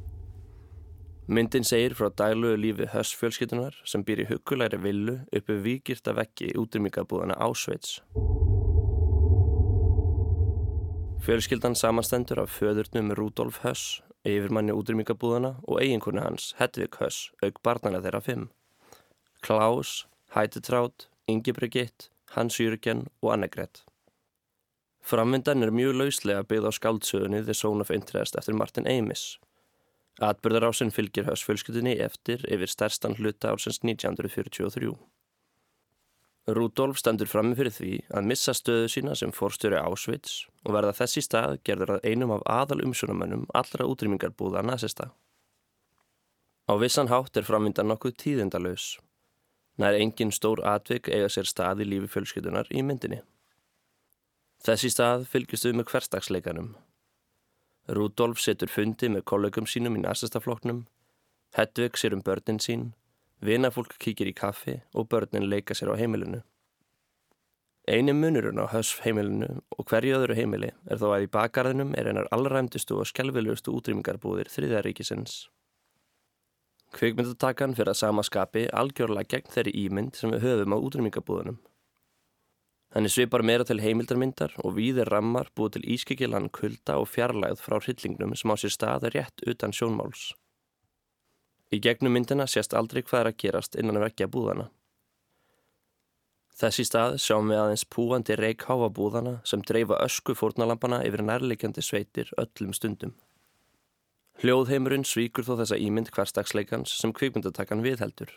Myndin segir frá daglugu lífi Höss fjölskyldunar sem býr í huggulegri villu uppi vikirta veggi útrýmingabúðana Ásveits. Fjölskyldan samanstendur af föðurnum Rudolf Höss, yfirmanni útrýmingabúðana og eiginkonu hans, Hedvig Höss, auk barnana þeirra fimm. Klaus, Hætitrátt, Ingi Brigitt, Hans Jürgen og Annegret. Framvindan er mjög lauslega byggð á skáldsögunni The Zone of Interest eftir Martin Amis. Atbyrðarásinn fylgir Höss fjölskyldunni eftir yfir stærstan hluta ársins 1943. Rudolf stendur frammi fyrir því að missa stöðu sína sem fórstjóri Ásvits og verða þessi stað gerður að einum af aðal umsjónamönnum allra útrýmingarbúða nazista. Á vissan hátt er framvindan nokkuð tíðindalös. Nær engin stór atvik eiga sér stað í lífi fjölskyldunar í myndinni. Þessi stað fylgist við með hverstagsleikanum. Rudolf setur fundi með kollegum sínum í nazistafloknum, Hedvig sér um börnin sín, vinafólk kíkir í kaffi og börnin leika sér á heimilinu. Einu munurinn á hösf heimilinu og hverju öðru heimili er þó að í bakgarðinum er einar allræmdustu og skelvilegustu útrýmingarbúðir þriðaríkisins. Kvikmyndatakan fyrir að sama skapi algjörlega gegn þeirri ímynd sem við höfum á útrýmingabúðunum. Henni svipar meira til heimildarmyndar og víðir rammar búið til ískikilan kulda og fjarlægð frá hryllingnum sem á sér staði rétt utan sjónmáls. Í gegnum myndina sést aldrei hvað er að gerast innan vekkja búðana. Þessi stað sjáum við aðeins púandi reikháfa búðana sem dreifa ösku fórnalampana yfir nærleikjandi sveitir öllum stundum. Hljóðheimurinn svíkur þó þessa ímynd hverstagsleikans sem kvikmyndatakan viðheldur.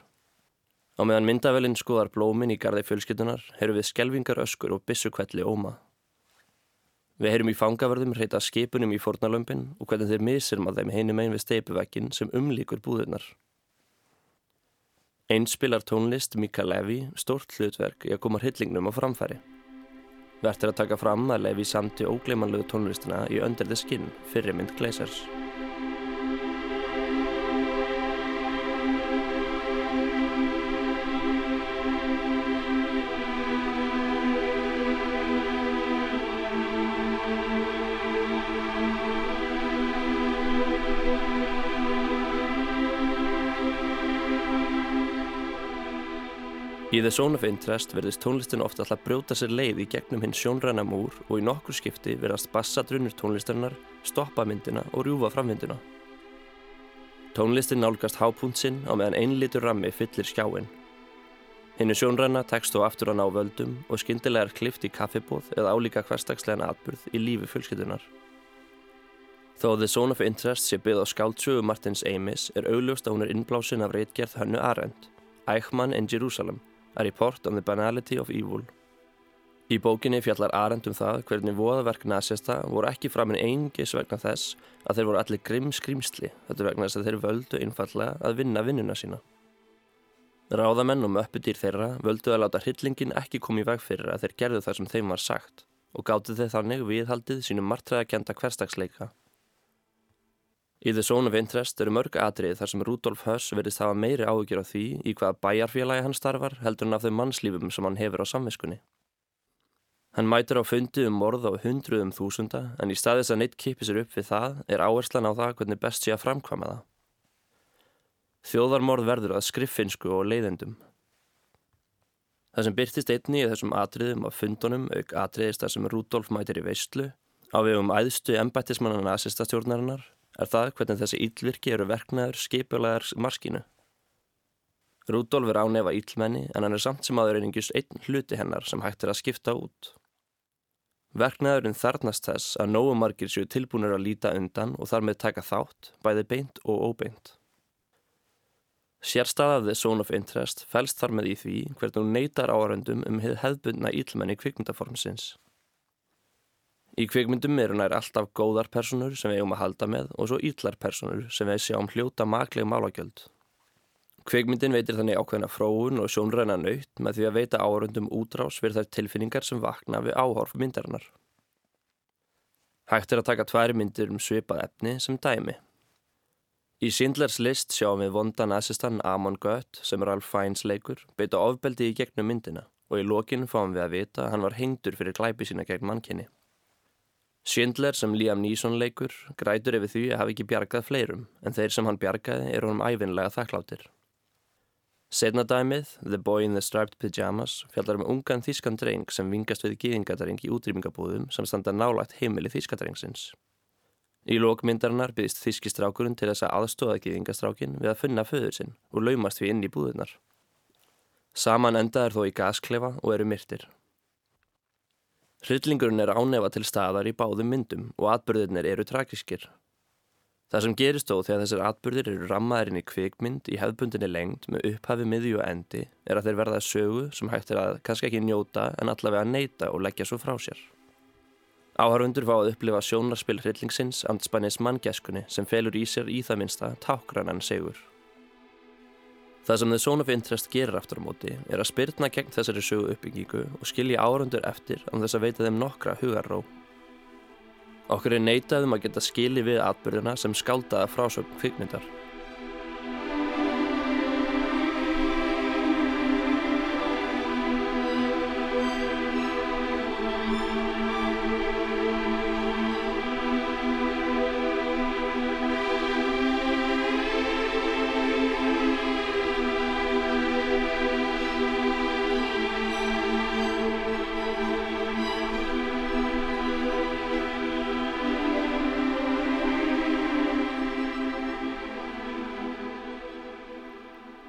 Á meðan myndavellin skoðar blómin í garði fjölskyldunar heyrðum við skelvingar öskur og bissukvelli óma. Við heyrum í fangavörðum reyta skipunum í fornalömpin og hvernig þeir misirum að þeim heinum einn við steipuvekkin sem umlíkur búðurnar. Einn spilar tónlist Mika Levi stórt hlutverk í að koma hryllingnum á framfæri. Vert er að taka fram að Levi samti ógleimanlegu tónlistina í Under the Skin fyrir mynd Glazers. Í The Zone of Interest verðist tónlistin ofta alltaf brjóta sér leið í gegnum hinn sjónræna múr og í nokkur skipti verðast bassadrunur tónlistarinnar, stoppa myndina og rjúfa framvindina. Tónlistin nálgast hápunkt sinn á meðan einlítur rammi fyllir skjáin. Hinnu sjónræna tekst þó aftur að ná völdum og skyndilega er klift í kaffibóð eða álíka hverstagslegan atburð í lífi fjölskyldunar. Þó The Zone of Interest sé byggð á skáldsögu Martins Amis er augljóst að hún er innblásin af reitgerð Hönnu Arendt, Eichmann in Jerusalem, A Report on the Banality of Evil. Í bókinni fjallar Arendt um það hvernig voðaverk nazista voru ekki framin eingis vegna þess að þeir voru allir grimm skrýmsli, þetta vegna þess að þeir völdu einfallega að vinna vinnuna sína. Ráðamenn og möppudýr þeirra völdu að láta hryllingin ekki koma í veg fyrir að þeir gerðu það sem þeim var sagt og gáttu þeir þannig viðhaldið sínum martræðakenda hverstagsleika. Í The Zone of Interest eru mörg atrið þar sem Rudolf Höss verðist hafa meiri áhyggjur á því í hvaða bæjarfélagi hann starfar heldur en af þau mannslífum sem hann hefur á samviskunni. Hann mætur á fundi um morð á hundruðum þúsunda en í staðis að neitt kipi sér upp við það er áherslan á það hvernig best sé að framkvama það. Þjóðarmorð verður að skriffinsku og leiðendum. Það sem byrtist einni í þessum atriðum á fundunum auk atriðist þar sem Rudolf mætir í veistlu á við um æðstu embættismanna nazistastjórnarinnar er það hvernig þessi íllvirki eru verknaður skipulaðar marskinu. Rudolf er ánefa íllmenni en hann er samt sem aður einingis einn hluti hennar sem hægt er að skipta út. Verknaðurinn þarnast þess að nógu margir séu tilbúinur að líta undan og þar með taka þátt, bæði beint og óbeint. Sérstaðaði Zone of Interest fælst þar með í því hvernig hún neytar áhöröndum um hefðbundna íllmenni kvikmyndaformsins. Í kvikmyndum eru nær alltaf góðar personur sem við eigum að halda með og svo ítlar personur sem við sjáum hljóta makleg málagjöld. Kvikmyndin veitir þannig ákveðna fróun og sjónræna nöytt með því að veita áhörundum útrás fyrir þær tilfinningar sem vakna við áhorf myndarinnar. Hægt er að taka tværi myndir um svipað efni sem dæmi. Í Sindlers list sjáum við vonda nazistan Amon Gött sem Ralph Fiennes leikur beita ofbeldi í gegnum myndina og í lokin fáum við að vita að hann var hengdur fyrir glæpi sína gegn mannkinni. Schindler sem Liam Neeson leikur grætur yfir því að hafa ekki bjargað fleirum en þeir sem hann bjargaði eru honum æfinlega þakkláttir. Setna dæmið, The Boy in the Striped Pyjamas, fjallar um ungan þískan dreng sem vingast við gýðingadreng í útrýmingabúðum sem standa nálægt heimili þískadrengsins. Í lókmyndarinnar byggðist þískistrákurinn til þess að aðstóða gýðingastrákin við að finna föður sinn og laumast við inn í búðunar. Saman endaður þó í gasklefa og eru myrtir. Hryllingurinn er ánefa til staðar í báðum myndum og atbyrðirnir eru trakískir. Það sem gerist þó þegar þessar atbyrðir eru rammaðurinn í kvikmynd í hefðbundinni lengd með upphafi, miðju og endi er að þeir verða sögu sem hægt er að kannski ekki njóta en allavega neyta og leggja svo frá sér. Áharfundur fá að upplifa sjónarspil hryllingsins andspænis manngæskunni sem felur í sér í það minsta tákrannan segur. Það sem The Zone of Interest gerir aftur á móti er að spyrna gegn þessari sögu uppbyggingu og skilja áhörundur eftir án þess að veita þeim nokkra hugarró. Okkur er neitaðum að geta skili við atbyrðina sem skáldaða frásögn kvikmyndar.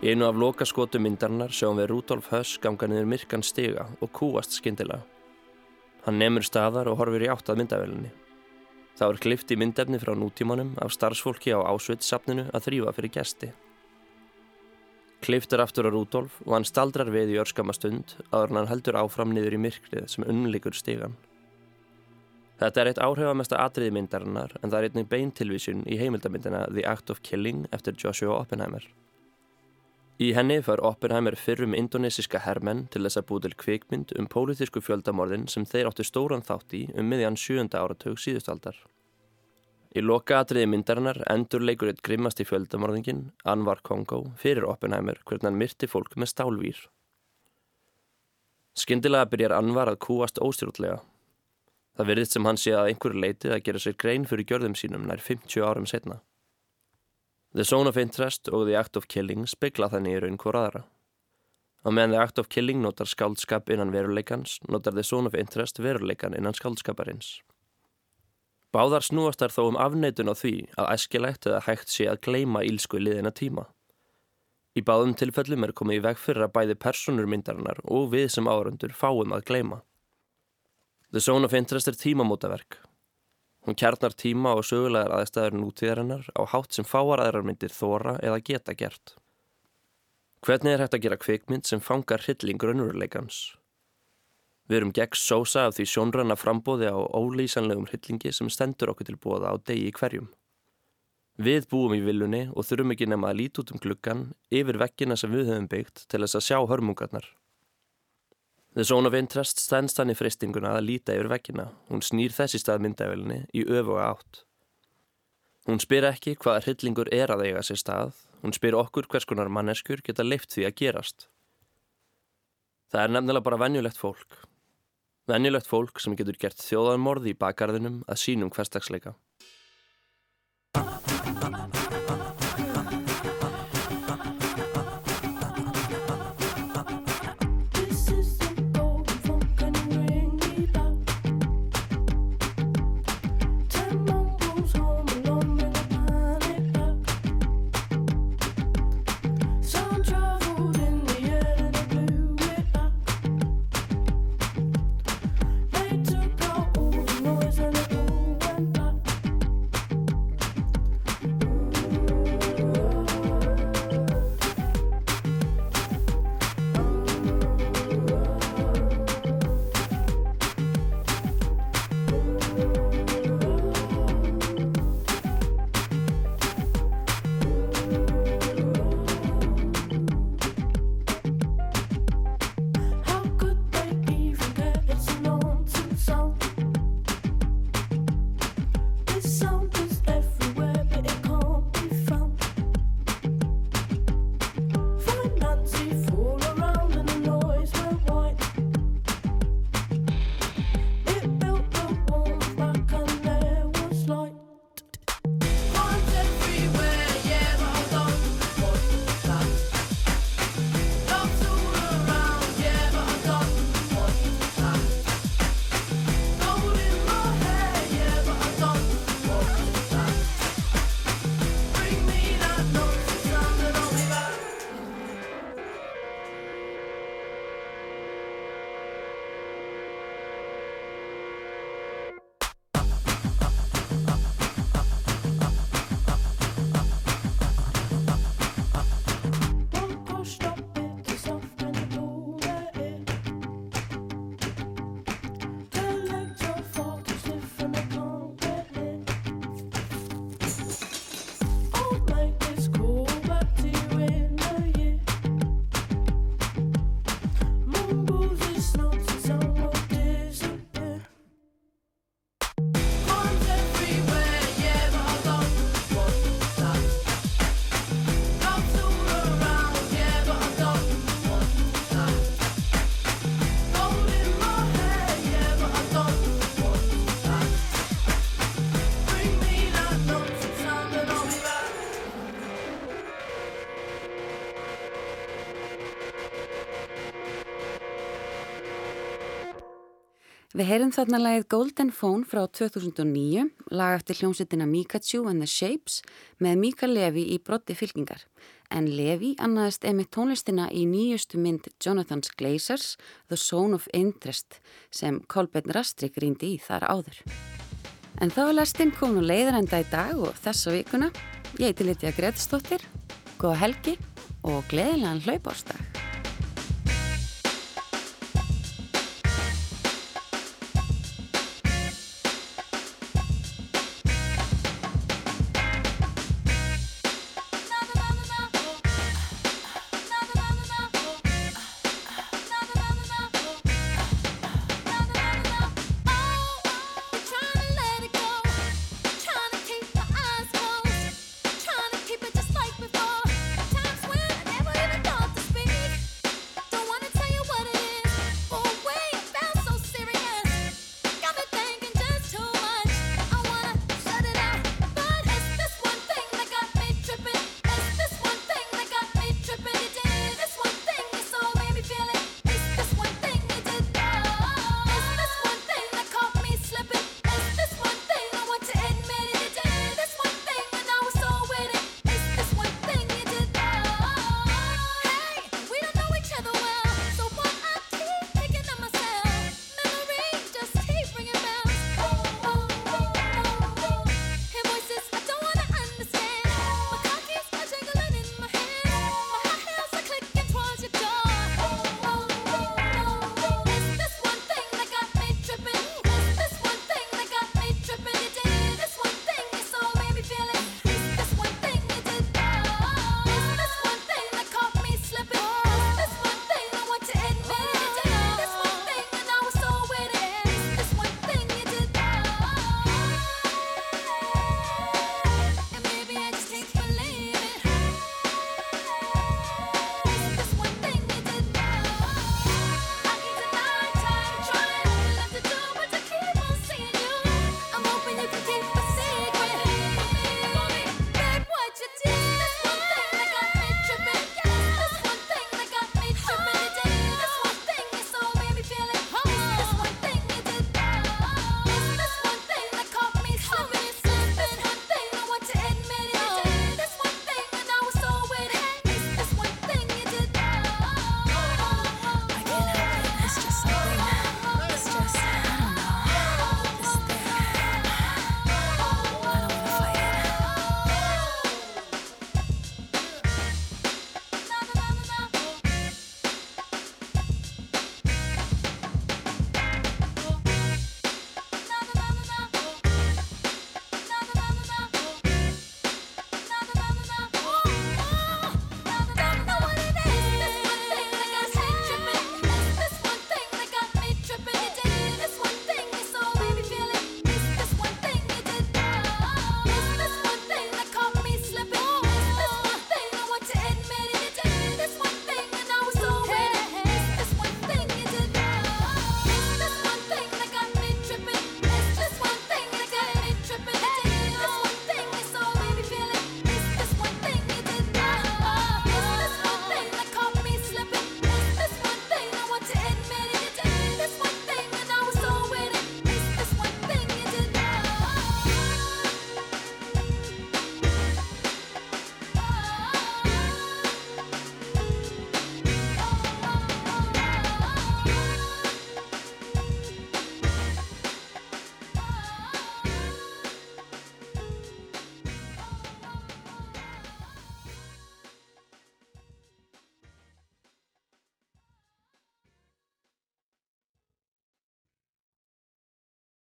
Í einu af lokaskotu myndarinnar sjáum við Rudolf Höss ganga niður myrkan stiga og kúast skyndilega. Hann nemur staðar og horfir í átt að myndavelinni. Það er klift í myndefni frá nútímanum af starfsfólki á Ásveit-safninu að þrýfa fyrir gesti. Klift er aftur á Rudolf og hann staldrar við í örskama stund áður en hann heldur áfram niður í myrkrið sem unnleikur stigan. Þetta er eitt áhrifamesta atriði myndarinnar en það er einnig beintilvísun í heimildamyndina The Act of Killing eftir Joshua Oppenheimer. Í henni far Oppenheimer fyrrum indonesiska hermenn til þess að búið til kvikmynd um pólitísku fjöldamorðin sem þeir áttu stóran þátt í um miðjan sjönda áratug síðustaldar. Í loka atriði myndarinnar endur leikur eitt grimmast í fjöldamorðingin, Anwar Kongo, fyrir Oppenheimer hvernig hann myrti fólk með stálvýr. Skyndilega byrjar Anwar að kúast óstjórnlega. Það virðist sem hann sé að einhverju leitið að gera sér grein fyrir gjörðum sínum nær 50 árum setna. The Zone of Interest og The Act of Killing spegla þannig í raun hvora aðra. Á meðan The Act of Killing notar skáldskap innan veruleikans, notar The Zone of Interest veruleikan innan skáldskaparins. Báðar snúast þar þó um afneitun á því að æskilegt eða hægt sé að gleima ílsku liðina tíma. Í báðum tilfellum er komið í veg fyrir að bæði personur myndarinnar og við sem árundur fáum að gleima. The Zone of Interest er tímamótaverk. Hún kjarnar tíma og sögulegar aðstæður nútíðarinnar á hátt sem fáar aðrar myndir þóra eða geta gert. Hvernig er hægt að gera kvikmynd sem fangar hryllingur önnurleikans? Við erum gegn sósa af því sjónranna frambóði á ólýsanlegum hryllingi sem stendur okkur til bóða á degi hverjum. Við búum í viljunni og þurfum ekki nema að líti út um gluggan yfir vekkina sem við höfum byggt til þess að sjá hörmungarnar. The Zone of Interest stendst hann í freystinguna að líta yfir vekkina. Hún snýr þessi stað myndavelinni í öfuga átt. Hún spyr ekki hvaða hryllingur er að eiga sér stað. Hún spyr okkur hvers konar manneskur geta leift því að gerast. Það er nefnilega bara venjulegt fólk. Venjulegt fólk sem getur gert þjóðanmorði í bakgarðinum að sínum hverstagsleika. Við heyrum þarna lagið Golden Phone frá 2009, lag eftir hljómsveitina Mikachu and the Shapes með Mika Levi í brotti fylkingar. En Levi annaðist emitt tónlistina í nýjustu mynd Jonathans Glazers, The Zone of Interest, sem Kolbeinn Rastrik rýndi í þar áður. En þá er lestinn komin og leiðarenda í dag og þessa vikuna. Ég heiti Lítja Gretastóttir, góða helgi og gleðilegan hlaupástag.